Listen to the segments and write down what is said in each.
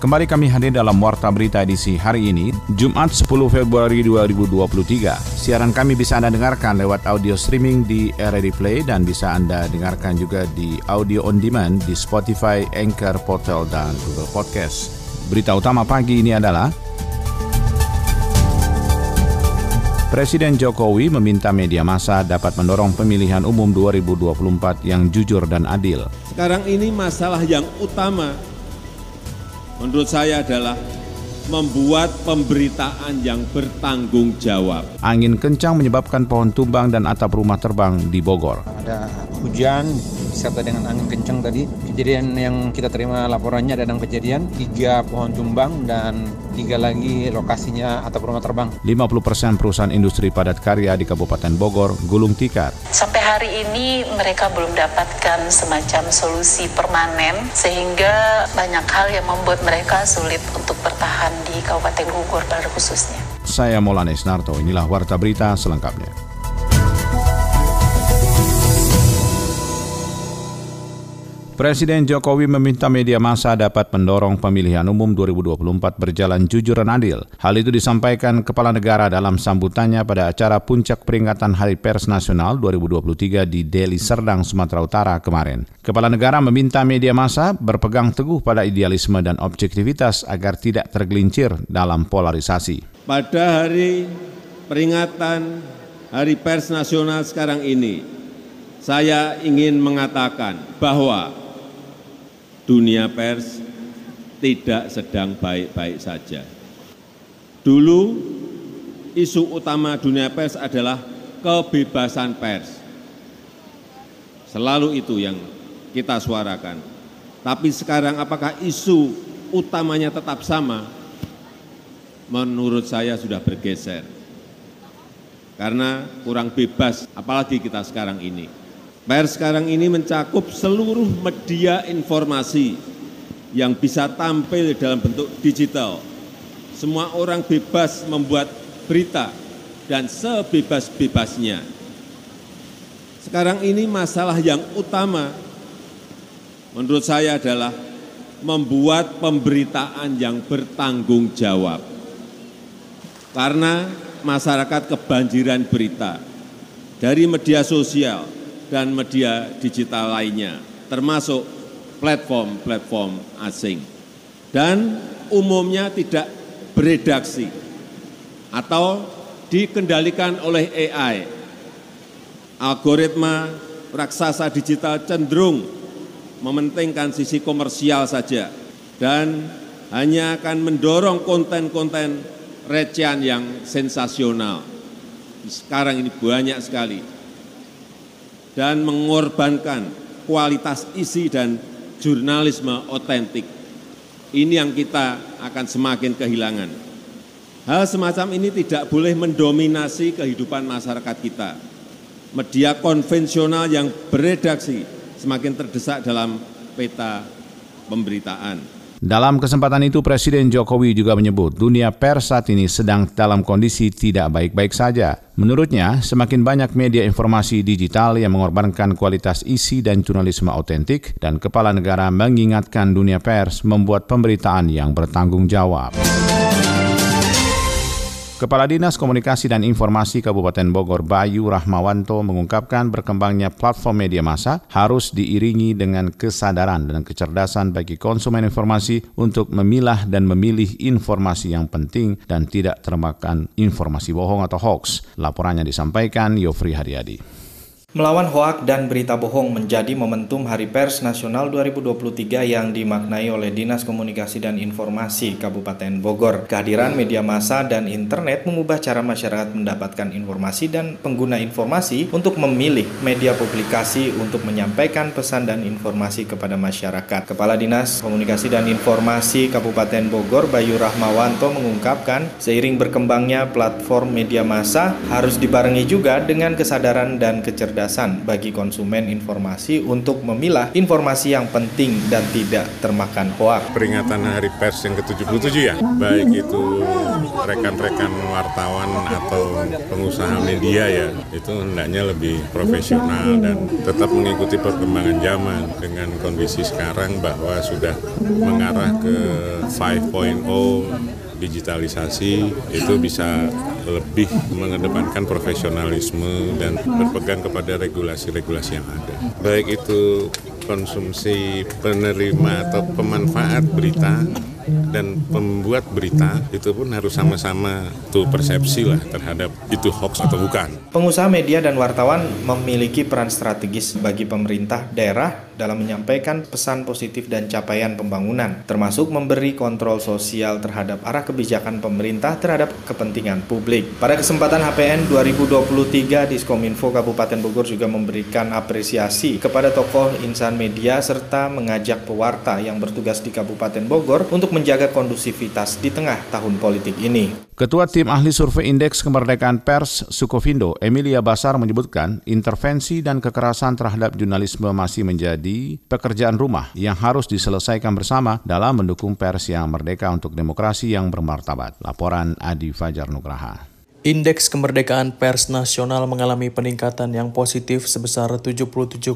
Kembali kami hadir dalam Warta Berita edisi hari ini, Jumat 10 Februari 2023. Siaran kami bisa Anda dengarkan lewat audio streaming di RRD Play dan bisa Anda dengarkan juga di audio on demand di Spotify, Anchor, Portal, dan Google Podcast. Berita utama pagi ini adalah Presiden Jokowi meminta media massa dapat mendorong pemilihan umum 2024 yang jujur dan adil. Sekarang ini masalah yang utama menurut saya adalah membuat pemberitaan yang bertanggung jawab. Angin kencang menyebabkan pohon tumbang dan atap rumah terbang di Bogor. Ada hujan serta dengan angin kencang tadi. Kejadian yang kita terima laporannya ada enam kejadian, tiga pohon tumbang dan tiga lagi lokasinya atap rumah terbang. 50 persen perusahaan industri padat karya di Kabupaten Bogor gulung tikar. Sampai hari ini mereka belum dapatkan semacam solusi permanen sehingga banyak hal yang membuat mereka sulit untuk bertahan di Kabupaten Bogor pada khususnya. Saya Molanes Narto, inilah Warta Berita selengkapnya. Presiden Jokowi meminta media massa dapat mendorong pemilihan umum 2024 berjalan jujur dan adil. Hal itu disampaikan Kepala Negara dalam sambutannya pada acara puncak peringatan Hari Pers Nasional 2023 di Deli Serdang, Sumatera Utara kemarin. Kepala Negara meminta media massa berpegang teguh pada idealisme dan objektivitas agar tidak tergelincir dalam polarisasi. Pada hari peringatan Hari Pers Nasional sekarang ini, saya ingin mengatakan bahwa dunia pers tidak sedang baik-baik saja. Dulu isu utama dunia pers adalah kebebasan pers. Selalu itu yang kita suarakan. Tapi sekarang apakah isu utamanya tetap sama? Menurut saya sudah bergeser. Karena kurang bebas, apalagi kita sekarang ini. Pers sekarang ini mencakup seluruh media informasi yang bisa tampil dalam bentuk digital. Semua orang bebas membuat berita dan sebebas-bebasnya. Sekarang ini masalah yang utama menurut saya adalah membuat pemberitaan yang bertanggung jawab. Karena masyarakat kebanjiran berita dari media sosial, dan media digital lainnya, termasuk platform-platform asing. Dan umumnya tidak beredaksi atau dikendalikan oleh AI. Algoritma raksasa digital cenderung mementingkan sisi komersial saja dan hanya akan mendorong konten-konten recehan yang sensasional. Sekarang ini banyak sekali dan mengorbankan kualitas isi dan jurnalisme otentik. Ini yang kita akan semakin kehilangan. Hal semacam ini tidak boleh mendominasi kehidupan masyarakat kita. Media konvensional yang beredaksi semakin terdesak dalam peta pemberitaan. Dalam kesempatan itu Presiden Jokowi juga menyebut dunia pers saat ini sedang dalam kondisi tidak baik-baik saja. Menurutnya, semakin banyak media informasi digital yang mengorbankan kualitas isi dan jurnalisme otentik dan kepala negara mengingatkan dunia pers membuat pemberitaan yang bertanggung jawab. Kepala Dinas Komunikasi dan Informasi Kabupaten Bogor Bayu Rahmawanto mengungkapkan berkembangnya platform media massa harus diiringi dengan kesadaran dan kecerdasan bagi konsumen informasi untuk memilah dan memilih informasi yang penting dan tidak termakan informasi bohong atau hoax. Laporannya disampaikan Yofri Haryadi. Melawan hoak dan berita bohong menjadi momentum Hari Pers Nasional 2023 yang dimaknai oleh Dinas Komunikasi dan Informasi Kabupaten Bogor. Kehadiran media massa dan internet mengubah cara masyarakat mendapatkan informasi dan pengguna informasi untuk memilih media publikasi untuk menyampaikan pesan dan informasi kepada masyarakat. Kepala Dinas Komunikasi dan Informasi Kabupaten Bogor Bayu Rahmawanto mengungkapkan, seiring berkembangnya platform media massa harus dibarengi juga dengan kesadaran dan kecerdasan kecerdasan bagi konsumen informasi untuk memilah informasi yang penting dan tidak termakan hoak. Peringatan Hari Pers yang ke-77 ya, baik itu rekan-rekan wartawan atau pengusaha media ya, itu hendaknya lebih profesional dan tetap mengikuti perkembangan zaman dengan kondisi sekarang bahwa sudah mengarah ke 5.0 digitalisasi itu bisa lebih mengedepankan profesionalisme dan berpegang kepada regulasi-regulasi yang ada. Baik itu konsumsi penerima atau pemanfaat berita dan pembuat berita itu pun harus sama-sama tuh persepsi lah terhadap itu hoax atau bukan. Pengusaha media dan wartawan memiliki peran strategis bagi pemerintah daerah dalam menyampaikan pesan positif dan capaian pembangunan, termasuk memberi kontrol sosial terhadap arah kebijakan pemerintah terhadap kepentingan publik. Pada kesempatan HPN 2023, Diskominfo Kabupaten Bogor juga memberikan apresiasi kepada tokoh insan media serta mengajak pewarta yang bertugas di Kabupaten Bogor untuk menjaga kondusivitas di tengah tahun politik ini. Ketua Tim Ahli Survei Indeks Kemerdekaan Pers Sukovindo, Emilia Basar menyebutkan intervensi dan kekerasan terhadap jurnalisme masih menjadi pekerjaan rumah yang harus diselesaikan bersama dalam mendukung pers yang merdeka untuk demokrasi yang bermartabat. Laporan Adi Fajar Nugraha. Indeks kemerdekaan pers nasional mengalami peningkatan yang positif sebesar 77,88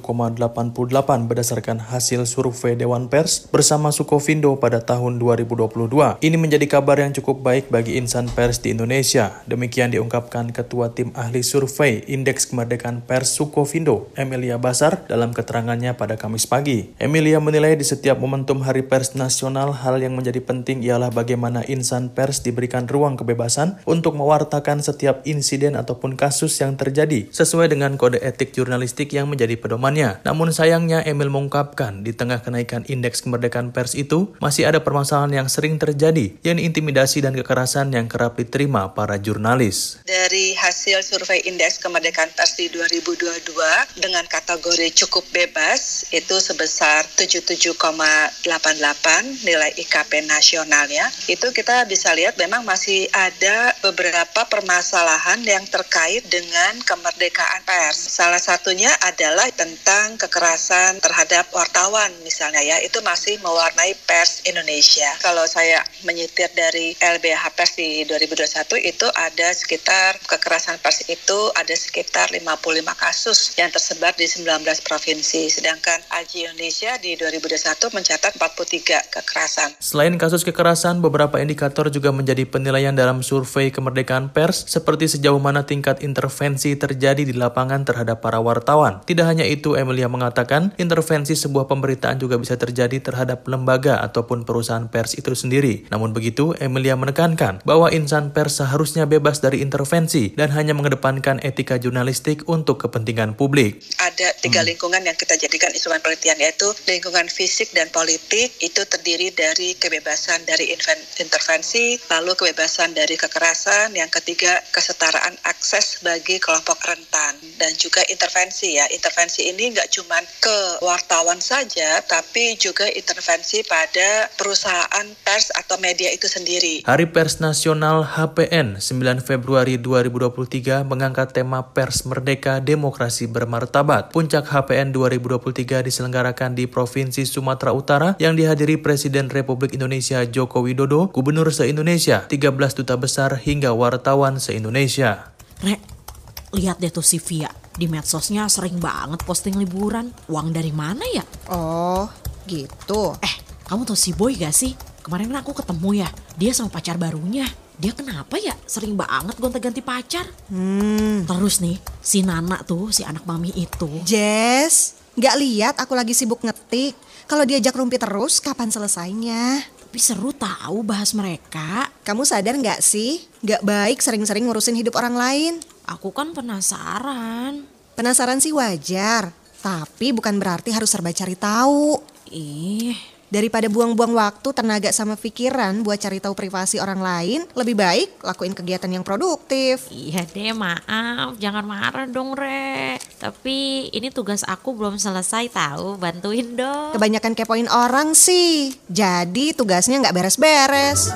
berdasarkan hasil survei Dewan Pers bersama Sukovindo pada tahun 2022. Ini menjadi kabar yang cukup baik bagi insan pers di Indonesia. Demikian diungkapkan Ketua Tim Ahli Survei Indeks Kemerdekaan Pers Sukovindo, Emilia Basar, dalam keterangannya pada Kamis pagi. Emilia menilai di setiap momentum Hari Pers Nasional hal yang menjadi penting ialah bagaimana insan pers diberikan ruang kebebasan untuk mewartakan setiap insiden ataupun kasus yang terjadi sesuai dengan kode etik jurnalistik yang menjadi pedomannya. Namun sayangnya Emil mengungkapkan di tengah kenaikan indeks kemerdekaan pers itu masih ada permasalahan yang sering terjadi, yakni intimidasi dan kekerasan yang kerap diterima para jurnalis. Dari hasil survei indeks kemerdekaan pers di 2022 dengan kategori cukup bebas itu sebesar 77,88 nilai IKP nasionalnya, itu kita bisa lihat memang masih ada beberapa permasalahan permasalahan yang terkait dengan kemerdekaan pers. Salah satunya adalah tentang kekerasan terhadap wartawan misalnya ya, itu masih mewarnai pers Indonesia. Kalau saya menyitir dari LBH Pers di 2021 itu ada sekitar kekerasan pers itu ada sekitar 55 kasus yang tersebar di 19 provinsi, sedangkan AJI Indonesia di 2021 mencatat 43 kekerasan. Selain kasus kekerasan, beberapa indikator juga menjadi penilaian dalam survei kemerdekaan pers seperti sejauh mana tingkat intervensi terjadi di lapangan terhadap para wartawan. Tidak hanya itu, Emilia mengatakan intervensi sebuah pemberitaan juga bisa terjadi terhadap lembaga ataupun perusahaan pers itu sendiri. Namun begitu, Emilia menekankan bahwa insan pers seharusnya bebas dari intervensi dan hanya mengedepankan etika jurnalistik untuk kepentingan publik. Ada tiga hmm. lingkungan yang kita jadikan instrumen penelitian yaitu lingkungan fisik dan politik itu terdiri dari kebebasan dari intervensi, lalu kebebasan dari kekerasan, yang ketiga juga kesetaraan akses bagi kelompok rentan dan juga intervensi ya. Intervensi ini nggak cuma ke wartawan saja, tapi juga intervensi pada perusahaan pers atau media itu sendiri. Hari Pers Nasional HPN 9 Februari 2023 mengangkat tema Pers Merdeka Demokrasi Bermartabat. Puncak HPN 2023 diselenggarakan di Provinsi Sumatera Utara yang dihadiri Presiden Republik Indonesia Joko Widodo, Gubernur se-Indonesia, 13 duta besar hingga wartawan liburan se-Indonesia. Rek, lihat deh tuh si Via. Di medsosnya sering banget posting liburan. Uang dari mana ya? Oh, gitu. Eh, kamu tau si Boy gak sih? Kemarin kan aku ketemu ya, dia sama pacar barunya. Dia kenapa ya sering banget gonta-ganti pacar? Hmm. Terus nih, si Nana tuh, si anak mami itu. Jess, gak lihat aku lagi sibuk ngetik. Kalau diajak rumpi terus, kapan selesainya? Tapi seru tahu bahas mereka. Kamu sadar nggak sih? Nggak baik sering-sering ngurusin hidup orang lain. Aku kan penasaran. Penasaran sih wajar. Tapi bukan berarti harus serba cari tahu. Ih, Daripada buang-buang waktu, tenaga sama pikiran buat cari tahu privasi orang lain, lebih baik lakuin kegiatan yang produktif. Iya deh, maaf. Jangan marah dong, Re. Tapi ini tugas aku belum selesai tahu, bantuin dong. Kebanyakan kepoin orang sih. Jadi tugasnya nggak beres-beres.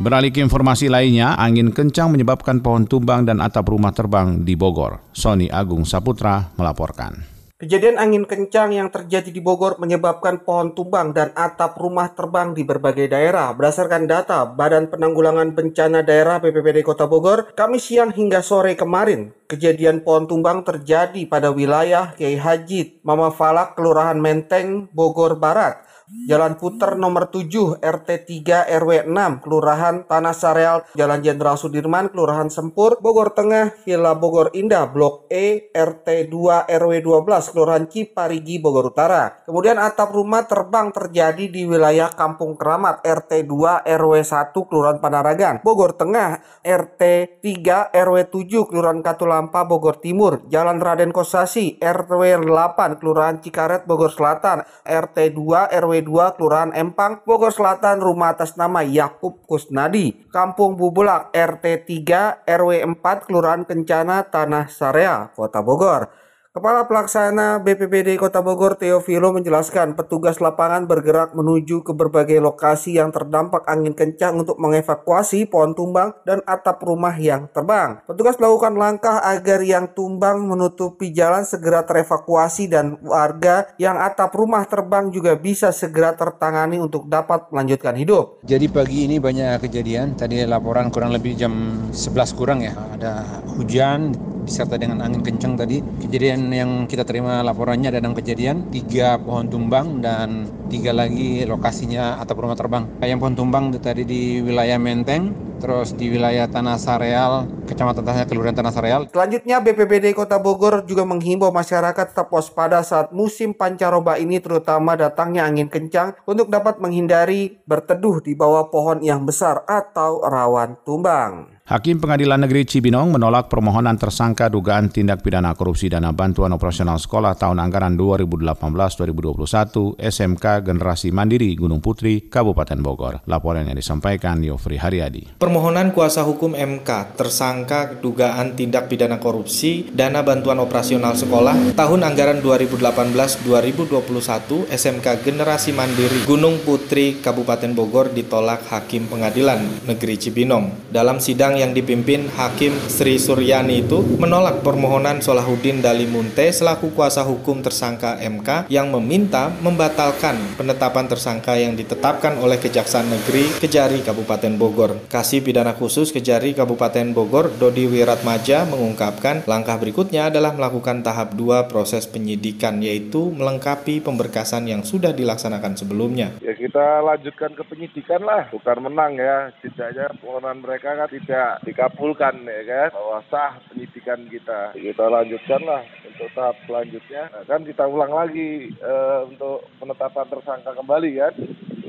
Beralih ke informasi lainnya, angin kencang menyebabkan pohon tumbang dan atap rumah terbang di Bogor. Sony Agung Saputra melaporkan. Kejadian angin kencang yang terjadi di Bogor menyebabkan pohon tumbang dan atap rumah terbang di berbagai daerah. Berdasarkan data Badan Penanggulangan Bencana Daerah BPBD Kota Bogor, Kamis siang hingga sore kemarin, kejadian pohon tumbang terjadi pada wilayah Kiai Haji Mama Falak, Kelurahan Menteng, Bogor Barat. Jalan Puter nomor 7 RT 3 RW 6 Kelurahan Tanah Sareal Jalan Jenderal Sudirman Kelurahan Sempur Bogor Tengah Villa Bogor Indah Blok E RT 2 RW 12 Kelurahan Ciparigi Bogor Utara. Kemudian atap rumah terbang terjadi di wilayah Kampung Keramat RT 2 RW 1 Kelurahan Panaragan Bogor Tengah RT 3 RW 7 Kelurahan Katulampa Bogor Timur Jalan Raden Kosasi RW 8 Kelurahan Cikaret Bogor Selatan RT 2 RW 2 Kelurahan Empang, Bogor Selatan rumah atas nama Yakub Kusnadi, Kampung Bubulak RT 3 RW 4 Kelurahan Kencana Tanah Sarea, Kota Bogor. Kepala Pelaksana BPBD Kota Bogor Teofilo menjelaskan petugas lapangan bergerak menuju ke berbagai lokasi yang terdampak angin kencang untuk mengevakuasi pohon tumbang dan atap rumah yang terbang. Petugas melakukan langkah agar yang tumbang menutupi jalan segera terevakuasi dan warga yang atap rumah terbang juga bisa segera tertangani untuk dapat melanjutkan hidup. Jadi pagi ini banyak kejadian, tadi laporan kurang lebih jam 11 kurang ya, ada hujan disertai dengan angin kencang tadi. Kejadian yang kita terima laporannya ada enam kejadian, tiga pohon tumbang dan tiga lagi lokasinya atau rumah terbang. Yang pohon tumbang tadi di wilayah Menteng, terus di wilayah Tanah Sareal, Kecamatan Tanah Kelurahan Tanah Sareal. Selanjutnya BPBD Kota Bogor juga menghimbau masyarakat tetap waspada saat musim pancaroba ini terutama datangnya angin kencang untuk dapat menghindari berteduh di bawah pohon yang besar atau rawan tumbang. Hakim Pengadilan Negeri Cibinong menolak permohonan tersangka dugaan tindak pidana korupsi dana bantuan operasional sekolah tahun anggaran 2018-2021 SMK Generasi Mandiri Gunung Putri, Kabupaten Bogor. Laporan yang disampaikan Yofri Haryadi. Permohonan kuasa hukum MK tersangka dugaan tindak pidana korupsi dana bantuan operasional sekolah tahun anggaran 2018-2021 SMK Generasi Mandiri Gunung Putri, Kabupaten Bogor ditolak Hakim Pengadilan Negeri Cibinong. Dalam sidang yang dipimpin Hakim Sri Suryani itu menolak permohonan Solahuddin Dalimunte selaku kuasa hukum tersangka MK yang meminta membatalkan penetapan tersangka yang ditetapkan oleh Kejaksaan Negeri Kejari Kabupaten Bogor. Kasih Pidana Khusus Kejari Kabupaten Bogor Dodi Wiratmaja mengungkapkan langkah berikutnya adalah melakukan tahap 2 proses penyidikan yaitu melengkapi pemberkasan yang sudah dilaksanakan sebelumnya. Ya kita lanjutkan ke penyidikan lah, bukan menang ya. Setidaknya permohonan mereka kan tidak dikabulkan ya kan? Bahwa sah penyidikan kita. Kita lanjutkan lah untuk tahap selanjutnya. Nah, kan kita ulang lagi uh, untuk penetapan tersangka kembali kan?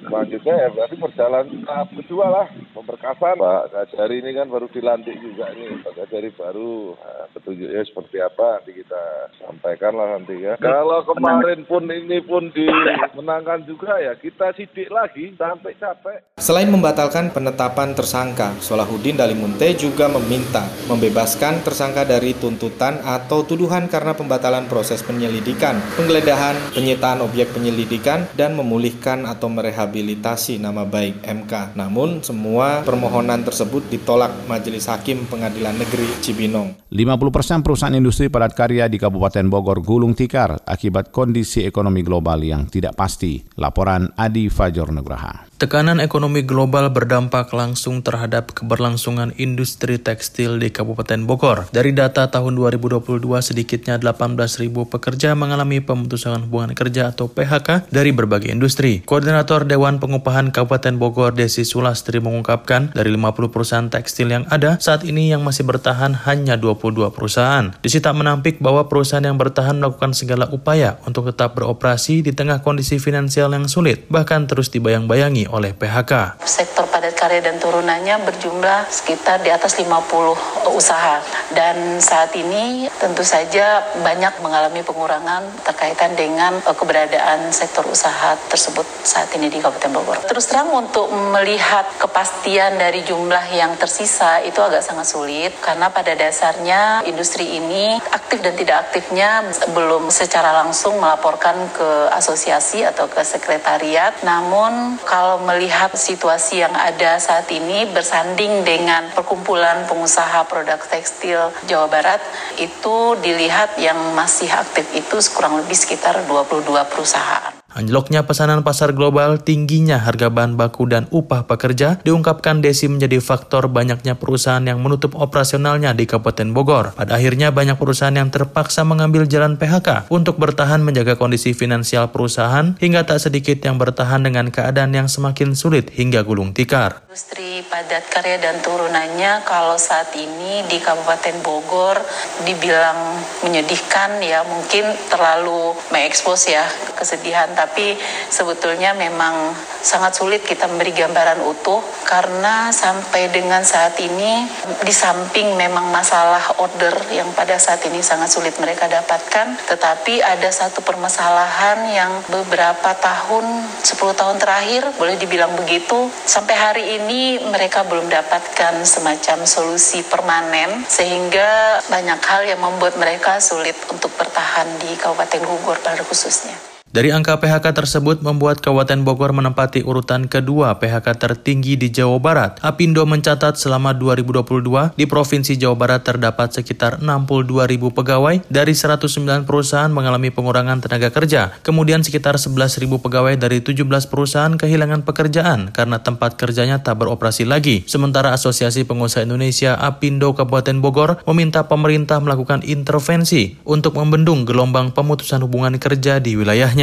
Selanjutnya ya berarti berjalan tahap kedua lah pemberkasan. Pak Kajari ini kan baru dilantik juga nih Pak Kajari baru nah, petunjuknya seperti apa nanti kita sampaikan lah nanti ya. Kalau kemarin pun ini pun dimenangkan juga ya kita sidik lagi sampai capek. Selain membatalkan penetapan tersangka Solahuddin Dalimunte juga meminta membebaskan tersangka dari tuntutan atau tuduhan karena pembatalan proses penyelidikan penggeledahan penyitaan objek penyelidikan dan memulihkan atau merehabilitasi rehabilitasi nama baik MK. Namun semua permohonan tersebut ditolak Majelis Hakim Pengadilan Negeri Cibinong. 50 persen perusahaan industri padat karya di Kabupaten Bogor gulung tikar akibat kondisi ekonomi global yang tidak pasti. Laporan Adi Fajor Nugraha. Tekanan ekonomi global berdampak langsung terhadap keberlangsungan industri tekstil di Kabupaten Bogor. Dari data tahun 2022, sedikitnya 18.000 pekerja mengalami pemutusan hubungan kerja atau PHK dari berbagai industri. Koordinator Dewan Pengupahan Kabupaten Bogor, Desi Sulastri mengungkapkan, dari 50 perusahaan tekstil yang ada, saat ini yang masih bertahan hanya 22 perusahaan. Desi tak menampik bahwa perusahaan yang bertahan melakukan segala upaya untuk tetap beroperasi di tengah kondisi finansial yang sulit, bahkan terus dibayang-bayangi oleh PHK. Sektor padat karya dan turunannya berjumlah sekitar di atas 50 usaha dan saat ini tentu saja banyak mengalami pengurangan terkaitan dengan eh, keberadaan sektor usaha tersebut saat ini di Kabupaten Bogor. Terus terang untuk melihat kepastian Kepastian dari jumlah yang tersisa itu agak sangat sulit karena pada dasarnya industri ini aktif dan tidak aktifnya belum secara langsung melaporkan ke asosiasi atau ke sekretariat. Namun kalau melihat situasi yang ada saat ini bersanding dengan perkumpulan pengusaha produk tekstil Jawa Barat itu dilihat yang masih aktif itu kurang lebih sekitar 22 perusahaan. Anjloknya pesanan pasar global, tingginya harga bahan baku dan upah pekerja diungkapkan Desi menjadi faktor banyaknya perusahaan yang menutup operasionalnya di Kabupaten Bogor. Pada akhirnya banyak perusahaan yang terpaksa mengambil jalan PHK untuk bertahan menjaga kondisi finansial perusahaan hingga tak sedikit yang bertahan dengan keadaan yang semakin sulit hingga gulung tikar. Industri padat karya dan turunannya kalau saat ini di Kabupaten Bogor dibilang menyedihkan ya mungkin terlalu mengekspos ya kesedihan tapi sebetulnya memang sangat sulit kita memberi gambaran utuh karena sampai dengan saat ini di samping memang masalah order yang pada saat ini sangat sulit mereka dapatkan tetapi ada satu permasalahan yang beberapa tahun 10 tahun terakhir boleh dibilang begitu sampai hari ini mereka belum dapatkan semacam solusi permanen sehingga banyak hal yang membuat mereka sulit untuk bertahan di Kabupaten Bogor pada khususnya. Dari angka PHK tersebut membuat Kabupaten Bogor menempati urutan kedua PHK tertinggi di Jawa Barat. Apindo mencatat selama 2022 di Provinsi Jawa Barat terdapat sekitar 62 ribu pegawai dari 109 perusahaan mengalami pengurangan tenaga kerja. Kemudian sekitar 11 ribu pegawai dari 17 perusahaan kehilangan pekerjaan karena tempat kerjanya tak beroperasi lagi. Sementara Asosiasi Pengusaha Indonesia Apindo Kabupaten Bogor meminta pemerintah melakukan intervensi untuk membendung gelombang pemutusan hubungan kerja di wilayahnya.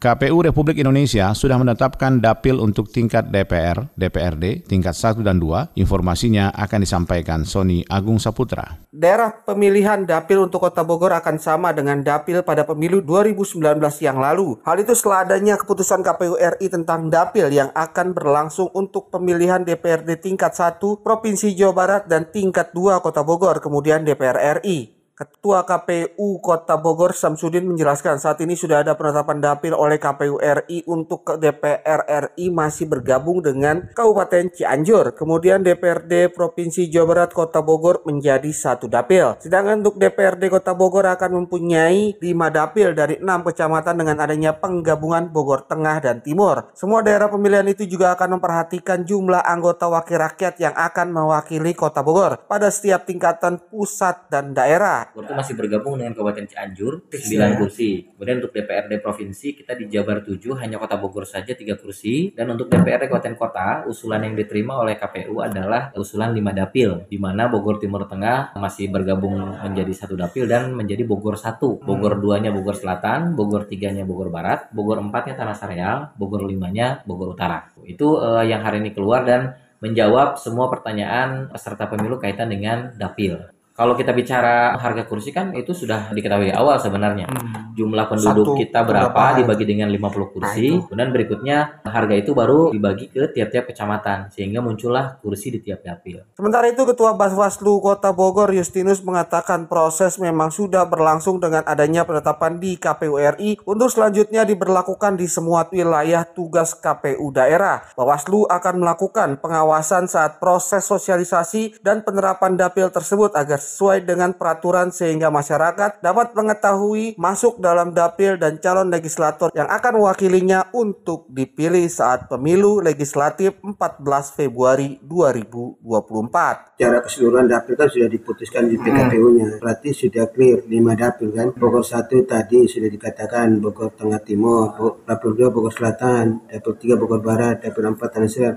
KPU Republik Indonesia sudah menetapkan dapil untuk tingkat DPR, DPRD, tingkat 1 dan 2. Informasinya akan disampaikan Sony Agung Saputra. Daerah pemilihan dapil untuk Kota Bogor akan sama dengan dapil pada pemilu 2019 yang lalu. Hal itu setelah adanya keputusan KPU RI tentang dapil yang akan berlangsung untuk pemilihan DPRD tingkat 1 Provinsi Jawa Barat dan tingkat 2 Kota Bogor, kemudian DPR RI. Ketua KPU Kota Bogor Samsudin menjelaskan saat ini sudah ada penetapan dapil oleh KPU RI untuk DPR RI masih bergabung dengan Kabupaten Cianjur. Kemudian DPRD Provinsi Jawa Barat Kota Bogor menjadi satu dapil. Sedangkan untuk DPRD Kota Bogor akan mempunyai 5 dapil dari 6 kecamatan dengan adanya penggabungan Bogor Tengah dan Timur. Semua daerah pemilihan itu juga akan memperhatikan jumlah anggota wakil rakyat yang akan mewakili Kota Bogor pada setiap tingkatan pusat dan daerah. Itu masih bergabung dengan Kabupaten Cianjur 9 kursi. Kemudian untuk DPRD provinsi kita di Jabar 7 hanya Kota Bogor saja 3 kursi dan untuk DPRD Kabupaten Kota usulan yang diterima oleh KPU adalah usulan 5 dapil di mana Bogor Timur Tengah masih bergabung menjadi satu dapil dan menjadi Bogor 1. Bogor 2-nya Bogor Selatan, Bogor 3-nya Bogor Barat, Bogor 4-nya Tanah Sareal, Bogor 5-nya Bogor Utara. Itu uh, yang hari ini keluar dan menjawab semua pertanyaan peserta pemilu kaitan dengan dapil. Kalau kita bicara harga kursi kan itu sudah diketahui awal sebenarnya. Hmm. Jumlah penduduk Satu kita berapa berapa dibagi dengan 50 kursi. Nah, Kemudian berikutnya harga itu baru dibagi ke tiap-tiap kecamatan sehingga muncullah kursi di tiap dapil. Sementara itu Ketua Baswaslu Kota Bogor Justinus mengatakan proses memang sudah berlangsung dengan adanya penetapan di KPU RI untuk selanjutnya diberlakukan di semua wilayah tugas KPU daerah. Bawaslu akan melakukan pengawasan saat proses sosialisasi dan penerapan dapil tersebut agar sesuai dengan peraturan sehingga masyarakat dapat mengetahui masuk dalam dapil dan calon legislator yang akan mewakilinya untuk dipilih saat pemilu legislatif 14 Februari 2024. Cara keseluruhan dapil kan sudah diputuskan di PKPU-nya. Berarti sudah clear 5 dapil kan. Bogor 1 tadi sudah dikatakan Bogor Tengah Timur, dapil 2 Bogor Selatan, dapil 3 Bogor Barat, dapil 4 Tanah Selat,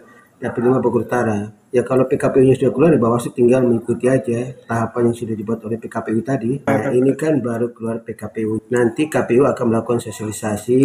5 Bogor Utara ya kalau PKPU-nya sudah keluar, ya Bawaslu tinggal mengikuti aja tahapan yang sudah dibuat oleh PKPU tadi. Nah, ini kan baru keluar PKPU. Nanti KPU akan melakukan sosialisasi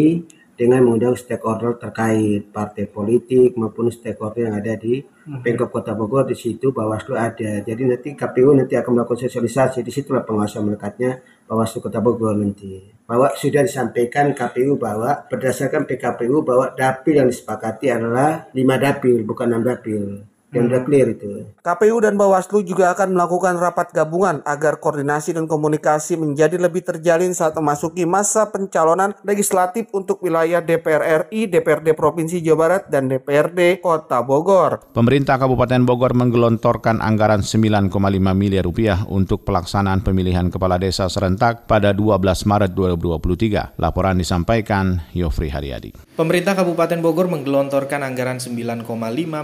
dengan mengundang stakeholder terkait partai politik maupun stakeholder yang ada di hmm. Pemkab Kota Bogor di situ Bawaslu ada. Jadi nanti KPU nanti akan melakukan sosialisasi di situlah penguasa melekatnya Bawaslu Kota Bogor nanti. Bahwa sudah disampaikan KPU bahwa berdasarkan PKPU bahwa dapil yang disepakati adalah lima dapil bukan enam dapil. Dan udah clear itu. KPU dan Bawaslu juga akan melakukan rapat gabungan agar koordinasi dan komunikasi menjadi lebih terjalin saat memasuki masa pencalonan legislatif untuk wilayah DPR RI, DPRD Provinsi Jawa Barat, dan DPRD Kota Bogor. Pemerintah Kabupaten Bogor menggelontorkan anggaran 9,5 miliar rupiah untuk pelaksanaan pemilihan kepala desa serentak pada 12 Maret 2023. Laporan disampaikan Yofri Haryadi. Pemerintah Kabupaten Bogor menggelontorkan anggaran 9,5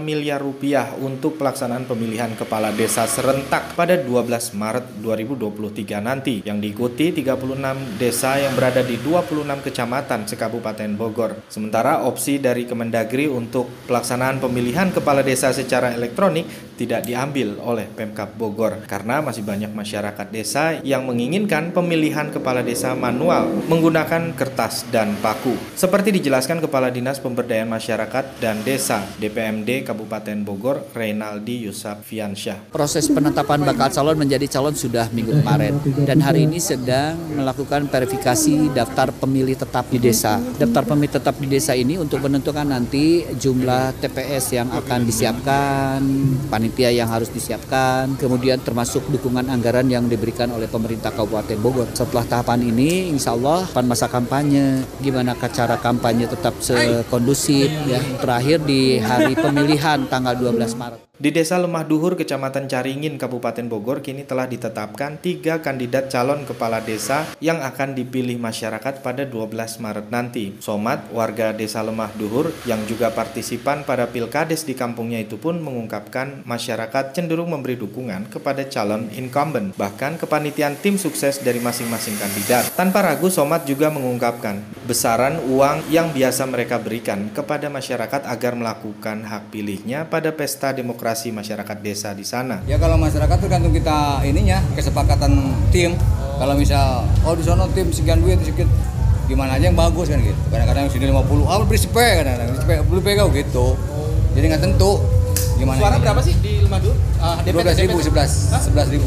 miliar rupiah untuk pelaksanaan pemilihan kepala desa serentak pada 12 Maret 2023 nanti yang diikuti 36 desa yang berada di 26 kecamatan sekabupaten Bogor. Sementara opsi dari Kemendagri untuk pelaksanaan pemilihan kepala desa secara elektronik tidak diambil oleh Pemkap Bogor karena masih banyak masyarakat desa yang menginginkan pemilihan kepala desa manual menggunakan kertas dan paku. Seperti dijelaskan Kepala Dinas Pemberdayaan Masyarakat dan Desa DPMD Kabupaten Bogor, Reynaldi Yusuf Fiansyah. Proses penetapan bakal calon menjadi calon sudah minggu kemarin dan hari ini sedang melakukan verifikasi daftar pemilih tetap di desa. Daftar pemilih tetap di desa ini untuk menentukan nanti jumlah TPS yang akan disiapkan, panitia yang harus disiapkan, kemudian termasuk dukungan anggaran yang diberikan oleh pemerintah Kabupaten Bogor. Setelah tahapan ini, insya Allah pan masa kampanye, gimana cara kampanye tetap sekondusif ya. Terakhir di hari pemilihan tanggal 12 Maret. Di Desa Lemah Duhur, Kecamatan Caringin, Kabupaten Bogor, kini telah ditetapkan tiga kandidat calon kepala desa yang akan dipilih masyarakat pada 12 Maret nanti. Somat, warga Desa Lemah Duhur, yang juga partisipan pada pilkades di kampungnya itu pun mengungkapkan masyarakat cenderung memberi dukungan kepada calon incumbent, bahkan kepanitiaan tim sukses dari masing-masing kandidat. Tanpa ragu, Somat juga mengungkapkan besaran uang yang biasa mereka berikan kepada masyarakat agar melakukan hak pilihnya pada pesta demokrasi demokrasi masyarakat desa di sana. Ya kalau masyarakat tergantung kita ininya kesepakatan tim. Kalau misal oh di sana tim sekian duit sedikit gimana aja yang bagus kan gitu. Kadang-kadang sini 50, ah beri sepe kadang-kadang sepe belum pegang gitu. Jadi nggak tentu gimana. Suara berapa sih di Lemadu? Uh, Dua belas ribu, sebelas, sebelas ribu.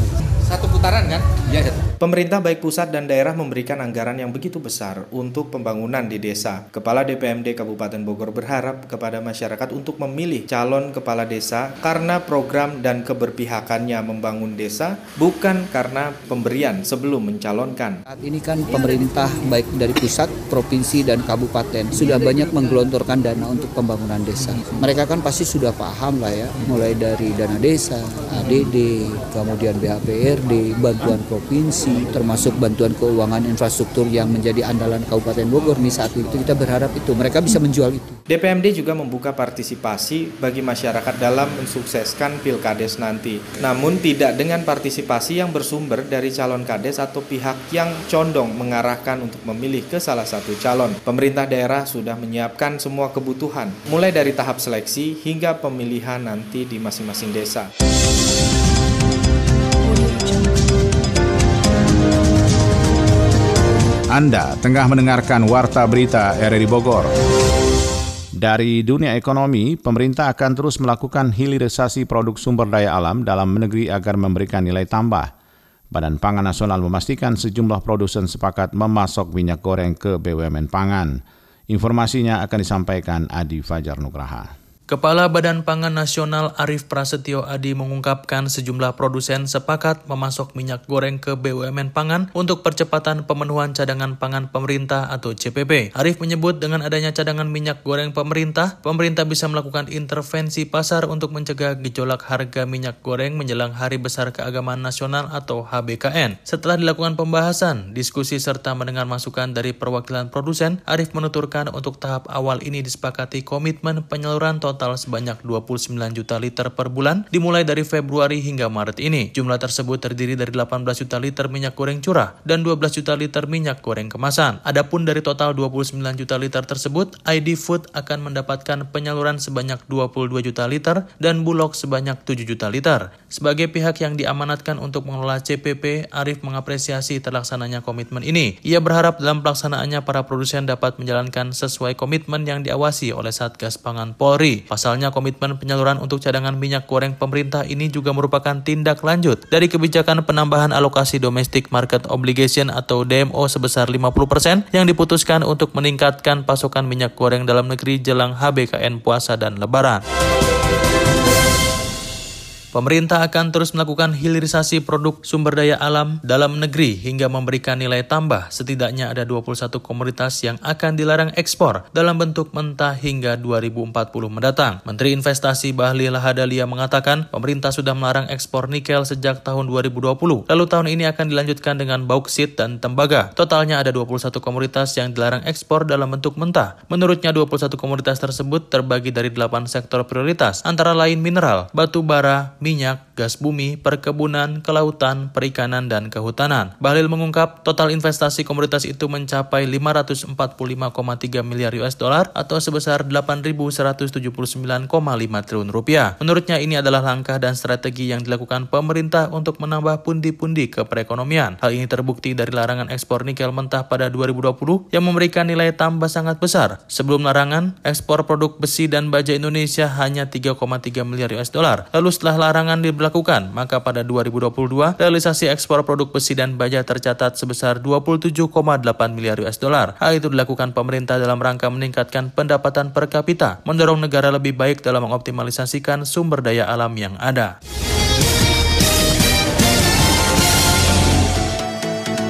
Satu putaran kan? Iya satu. Pemerintah baik pusat dan daerah memberikan anggaran yang begitu besar untuk pembangunan di desa. Kepala DPMD Kabupaten Bogor berharap kepada masyarakat untuk memilih calon kepala desa karena program dan keberpihakannya membangun desa, bukan karena pemberian sebelum mencalonkan. Saat ini kan pemerintah baik dari pusat, provinsi, dan kabupaten sudah banyak menggelontorkan dana untuk pembangunan desa. Mereka kan pasti sudah paham lah ya, mulai dari dana desa, ADD, kemudian BHPRD, bantuan provinsi, termasuk bantuan keuangan infrastruktur yang menjadi andalan Kabupaten Bogor nih saat itu kita berharap itu mereka bisa menjual itu. DPMD juga membuka partisipasi bagi masyarakat dalam mensukseskan pilkades nanti. Namun tidak dengan partisipasi yang bersumber dari calon kades atau pihak yang condong mengarahkan untuk memilih ke salah satu calon. Pemerintah daerah sudah menyiapkan semua kebutuhan, mulai dari tahap seleksi hingga pemilihan nanti di masing-masing desa. Anda tengah mendengarkan Warta Berita RRI Bogor. Dari dunia ekonomi, pemerintah akan terus melakukan hilirisasi produk sumber daya alam dalam negeri agar memberikan nilai tambah. Badan Pangan Nasional memastikan sejumlah produsen sepakat memasok minyak goreng ke BUMN Pangan. Informasinya akan disampaikan Adi Fajar Nugraha. Kepala Badan Pangan Nasional Arief Prasetyo Adi mengungkapkan sejumlah produsen sepakat memasok minyak goreng ke BUMN Pangan untuk percepatan pemenuhan cadangan pangan pemerintah atau CPP. Arief menyebut dengan adanya cadangan minyak goreng pemerintah, pemerintah bisa melakukan intervensi pasar untuk mencegah gejolak harga minyak goreng menjelang Hari Besar Keagamaan Nasional atau HBKN. Setelah dilakukan pembahasan, diskusi serta mendengar masukan dari perwakilan produsen, Arief menuturkan untuk tahap awal ini disepakati komitmen penyaluran total total sebanyak 29 juta liter per bulan dimulai dari Februari hingga Maret ini. Jumlah tersebut terdiri dari 18 juta liter minyak goreng curah dan 12 juta liter minyak goreng kemasan. Adapun dari total 29 juta liter tersebut, ID Food akan mendapatkan penyaluran sebanyak 22 juta liter dan Bulog sebanyak 7 juta liter. Sebagai pihak yang diamanatkan untuk mengelola CPP, Arif mengapresiasi terlaksananya komitmen ini. Ia berharap dalam pelaksanaannya para produsen dapat menjalankan sesuai komitmen yang diawasi oleh Satgas Pangan Polri. Pasalnya komitmen penyaluran untuk cadangan minyak goreng pemerintah ini juga merupakan tindak lanjut dari kebijakan penambahan alokasi domestic market obligation atau DMO sebesar 50% yang diputuskan untuk meningkatkan pasokan minyak goreng dalam negeri jelang HBKN puasa dan lebaran. Pemerintah akan terus melakukan hilirisasi produk sumber daya alam dalam negeri hingga memberikan nilai tambah. Setidaknya ada 21 komoditas yang akan dilarang ekspor dalam bentuk mentah hingga 2040 mendatang. Menteri Investasi Bahlil Lahadalia mengatakan pemerintah sudah melarang ekspor nikel sejak tahun 2020. Lalu tahun ini akan dilanjutkan dengan bauksit dan tembaga. Totalnya ada 21 komoditas yang dilarang ekspor dalam bentuk mentah. Menurutnya 21 komoditas tersebut terbagi dari 8 sektor prioritas, antara lain mineral, batu bara, minyak, gas bumi, perkebunan, kelautan, perikanan, dan kehutanan. Bahlil mengungkap total investasi komoditas itu mencapai 545,3 miliar US dollar atau sebesar 8.179,5 triliun rupiah. Menurutnya ini adalah langkah dan strategi yang dilakukan pemerintah untuk menambah pundi-pundi ke perekonomian. Hal ini terbukti dari larangan ekspor nikel mentah pada 2020 yang memberikan nilai tambah sangat besar. Sebelum larangan, ekspor produk besi dan baja Indonesia hanya 3,3 miliar US dollar. Lalu setelah larangan diberlakukan, maka pada 2022 realisasi ekspor produk besi dan baja tercatat sebesar 27,8 miliar US dollar. Hal itu dilakukan pemerintah dalam rangka meningkatkan pendapatan per kapita, mendorong negara lebih baik dalam mengoptimalisasikan sumber daya alam yang ada.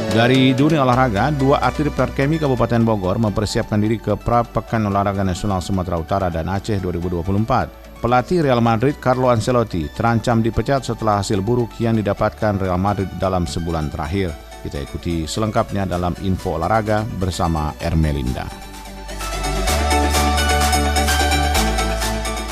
Dari dunia olahraga, dua atlet Perkemi Kabupaten Bogor mempersiapkan diri ke Pra Pekan Olahraga Nasional Sumatera Utara dan Aceh 2024. Pelatih Real Madrid Carlo Ancelotti terancam dipecat setelah hasil buruk yang didapatkan Real Madrid dalam sebulan terakhir. Kita ikuti selengkapnya dalam info olahraga bersama Ermelinda.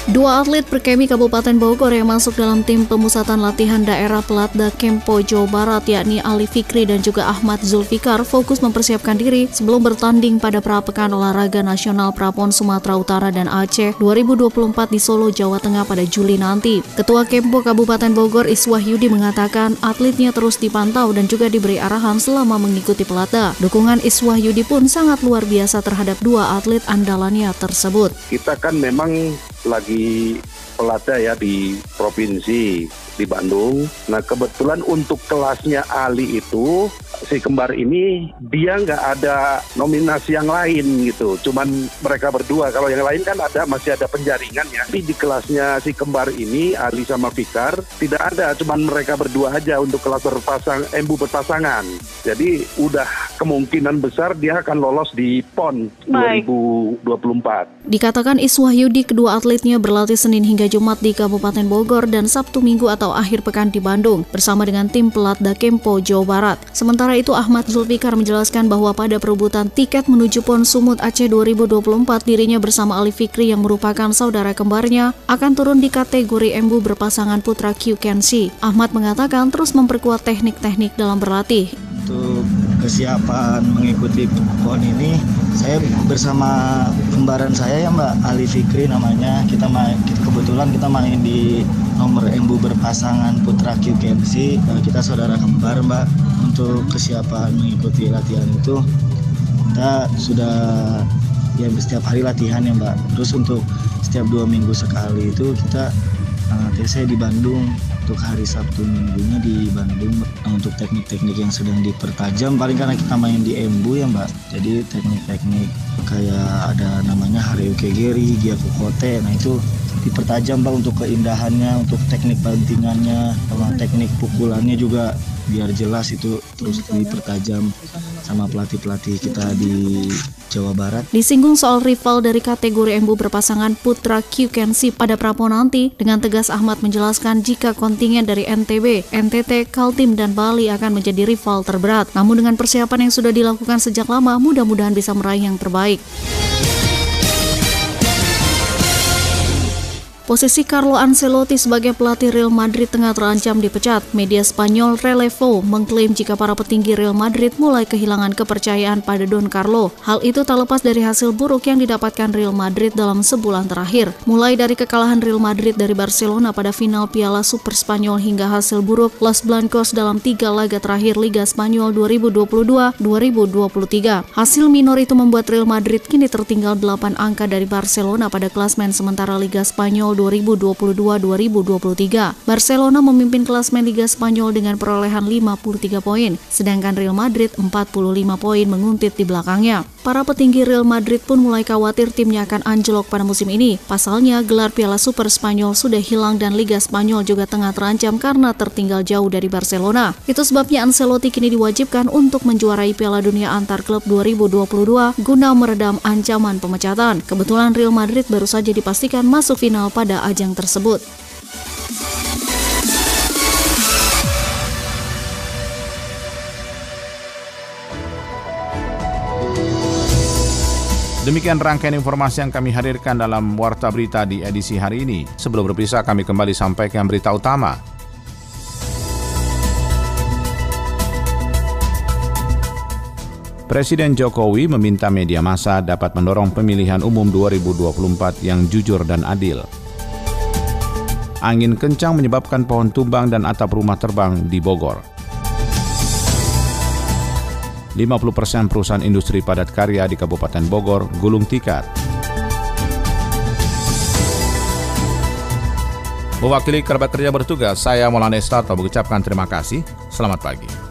Dua atlet perkemi Kabupaten Bogor yang masuk dalam tim pemusatan latihan daerah Pelatda Kempo Jawa Barat yakni Ali Fikri dan juga Ahmad Zulfikar fokus mempersiapkan diri sebelum bertanding pada Prapekan Olahraga Nasional Prapon Sumatera Utara dan Aceh 2024 di Solo, Jawa Tengah pada Juli nanti. Ketua Kempo Kabupaten Bogor Iswah Yudi mengatakan atletnya terus dipantau dan juga diberi arahan selama mengikuti Pelatda. Dukungan Iswah Yudi pun sangat luar biasa terhadap dua atlet andalannya tersebut. Kita kan memang lagi pelada ya di provinsi di Bandung. Nah kebetulan untuk kelasnya Ali itu si kembar ini dia nggak ada nominasi yang lain gitu. Cuman mereka berdua. Kalau yang lain kan ada masih ada penjaringan ya. Tapi di kelasnya si kembar ini Ali sama Fikar tidak ada. Cuman mereka berdua aja untuk kelas berpasang embu berpasangan. Jadi udah kemungkinan besar dia akan lolos di PON Baik. 2024. Dikatakan Iswahyudi kedua atletnya berlatih Senin hingga Jumat di Kabupaten Bogor dan Sabtu Minggu atau akhir pekan di Bandung bersama dengan tim Pelatda Kempo Jawa Barat. Sementara itu Ahmad Zulfikar menjelaskan bahwa pada perebutan tiket menuju PON Sumut Aceh 2024 dirinya bersama Ali Fikri yang merupakan saudara kembarnya akan turun di kategori embu berpasangan putra Q Kensi. Ahmad mengatakan terus memperkuat teknik-teknik dalam berlatih. Untuk kesiapan mengikuti PON ini. Saya bersama kembaran saya ya Mbak Ali Fikri namanya. Kita main kebetulan kita main di nomor embu berpasangan putra QKMC eh, kita saudara kembar Mbak untuk kesiapan mengikuti latihan itu. Kita sudah ya setiap hari latihan ya Mbak. Terus untuk setiap dua minggu sekali itu kita uh, TC di Bandung untuk hari Sabtu minggunya di Bandung untuk teknik-teknik yang sedang dipertajam. Paling karena kita main di Embu ya mbak. Jadi teknik-teknik kayak ada namanya Hareo Kegeri, Giacokote. Nah itu dipertajam mbak untuk keindahannya untuk teknik bantingannya sama teknik pukulannya juga biar jelas itu terus dipertajam sama pelatih-pelatih kita di Jawa Barat. Disinggung soal rival dari kategori embu berpasangan Putra Q Kensi pada Prapo nanti, dengan tegas Ahmad menjelaskan jika kontingen dari NTB, NTT, Kaltim, dan Bali akan menjadi rival terberat. Namun dengan persiapan yang sudah dilakukan sejak lama, mudah-mudahan bisa meraih yang terbaik. Posisi Carlo Ancelotti sebagai pelatih Real Madrid tengah terancam dipecat. Media Spanyol Relevo mengklaim jika para petinggi Real Madrid mulai kehilangan kepercayaan pada Don Carlo. Hal itu tak lepas dari hasil buruk yang didapatkan Real Madrid dalam sebulan terakhir. Mulai dari kekalahan Real Madrid dari Barcelona pada final Piala Super Spanyol hingga hasil buruk Los Blancos dalam tiga laga terakhir Liga Spanyol 2022-2023. Hasil minor itu membuat Real Madrid kini tertinggal 8 angka dari Barcelona pada klasmen sementara Liga Spanyol musim 2022-2023. Barcelona memimpin klasmen Liga Spanyol dengan perolehan 53 poin, sedangkan Real Madrid 45 poin menguntit di belakangnya. Para petinggi Real Madrid pun mulai khawatir timnya akan anjlok pada musim ini. Pasalnya, gelar Piala Super Spanyol sudah hilang dan Liga Spanyol juga tengah terancam karena tertinggal jauh dari Barcelona. Itu sebabnya Ancelotti kini diwajibkan untuk menjuarai Piala Dunia antar klub 2022 guna meredam ancaman pemecatan. Kebetulan Real Madrid baru saja dipastikan masuk final pada ajang tersebut. Demikian rangkaian informasi yang kami hadirkan dalam Warta Berita di edisi hari ini. Sebelum berpisah, kami kembali sampaikan berita utama. Presiden Jokowi meminta media massa dapat mendorong pemilihan umum 2024 yang jujur dan adil. Angin kencang menyebabkan pohon tumbang dan atap rumah terbang di Bogor. 50% perusahaan industri padat karya di Kabupaten Bogor gulung tikar. Mewakili kerabat kerja bertugas, saya Maulana Estarto mengucapkan terima kasih. Selamat pagi.